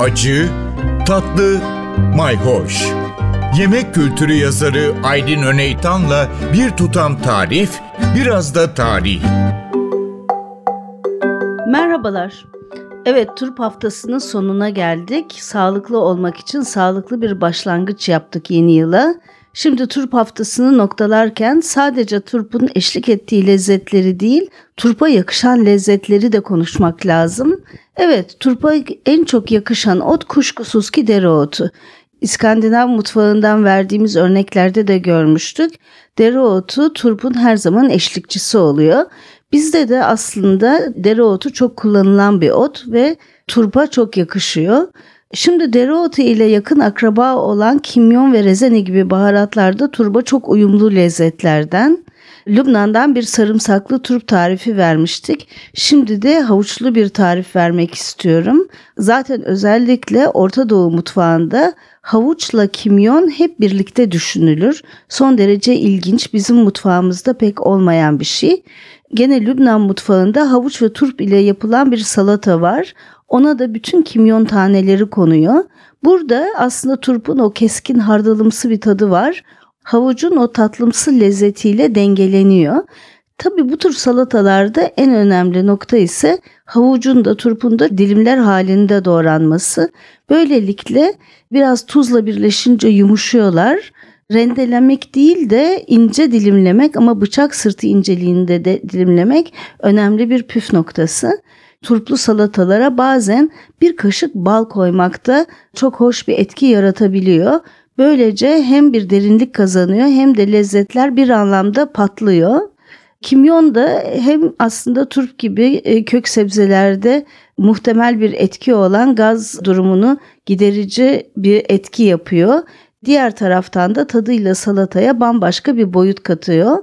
acı, tatlı, mayhoş. Yemek kültürü yazarı Aydın Öneytan'la bir tutam tarif, biraz da tarih. Merhabalar. Evet, turp haftasının sonuna geldik. Sağlıklı olmak için sağlıklı bir başlangıç yaptık yeni yıla. Şimdi turp haftasını noktalarken sadece turpun eşlik ettiği lezzetleri değil, turpa yakışan lezzetleri de konuşmak lazım. Evet, turpa en çok yakışan ot kuşkusuz ki dereotu. İskandinav mutfağından verdiğimiz örneklerde de görmüştük. Dereotu turpun her zaman eşlikçisi oluyor. Bizde de aslında dereotu çok kullanılan bir ot ve turpa çok yakışıyor. Şimdi dereotu ile yakın akraba olan kimyon ve rezene gibi baharatlarda turba çok uyumlu lezzetlerden. Lübnan'dan bir sarımsaklı turp tarifi vermiştik. Şimdi de havuçlu bir tarif vermek istiyorum. Zaten özellikle Orta Doğu mutfağında havuçla kimyon hep birlikte düşünülür. Son derece ilginç, bizim mutfağımızda pek olmayan bir şey. Gene Lübnan mutfağında havuç ve turp ile yapılan bir salata var. Ona da bütün kimyon taneleri konuyor. Burada aslında turpun o keskin hardalımsı bir tadı var. Havucun o tatlımsı lezzetiyle dengeleniyor. Tabi bu tür salatalarda en önemli nokta ise havucun da turpun da dilimler halinde doğranması. Böylelikle biraz tuzla birleşince yumuşuyorlar. Rendelemek değil de ince dilimlemek ama bıçak sırtı inceliğinde de dilimlemek önemli bir püf noktası turplu salatalara bazen bir kaşık bal koymakta çok hoş bir etki yaratabiliyor. Böylece hem bir derinlik kazanıyor hem de lezzetler bir anlamda patlıyor. Kimyon da hem aslında turp gibi e, kök sebzelerde muhtemel bir etki olan gaz durumunu giderici bir etki yapıyor. Diğer taraftan da tadıyla salataya bambaşka bir boyut katıyor.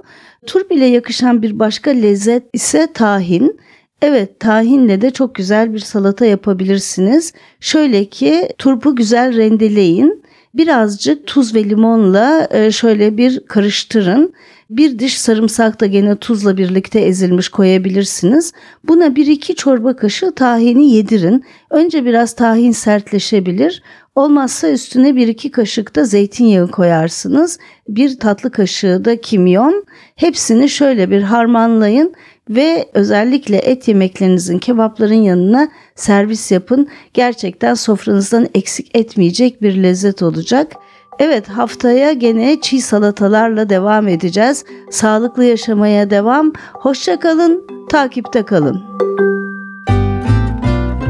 Turp ile yakışan bir başka lezzet ise tahin. Evet tahinle de çok güzel bir salata yapabilirsiniz. Şöyle ki turpu güzel rendeleyin. Birazcık tuz ve limonla e, şöyle bir karıştırın. Bir diş sarımsak da gene tuzla birlikte ezilmiş koyabilirsiniz. Buna bir iki çorba kaşığı tahini yedirin. Önce biraz tahin sertleşebilir. Olmazsa üstüne bir iki kaşık da zeytinyağı koyarsınız. Bir tatlı kaşığı da kimyon. Hepsini şöyle bir harmanlayın ve özellikle et yemeklerinizin kebapların yanına servis yapın. Gerçekten sofranızdan eksik etmeyecek bir lezzet olacak. Evet haftaya gene çiğ salatalarla devam edeceğiz. Sağlıklı yaşamaya devam. Hoşça kalın, takipte kalın.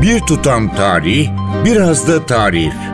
Bir tutam tarih, biraz da tarif.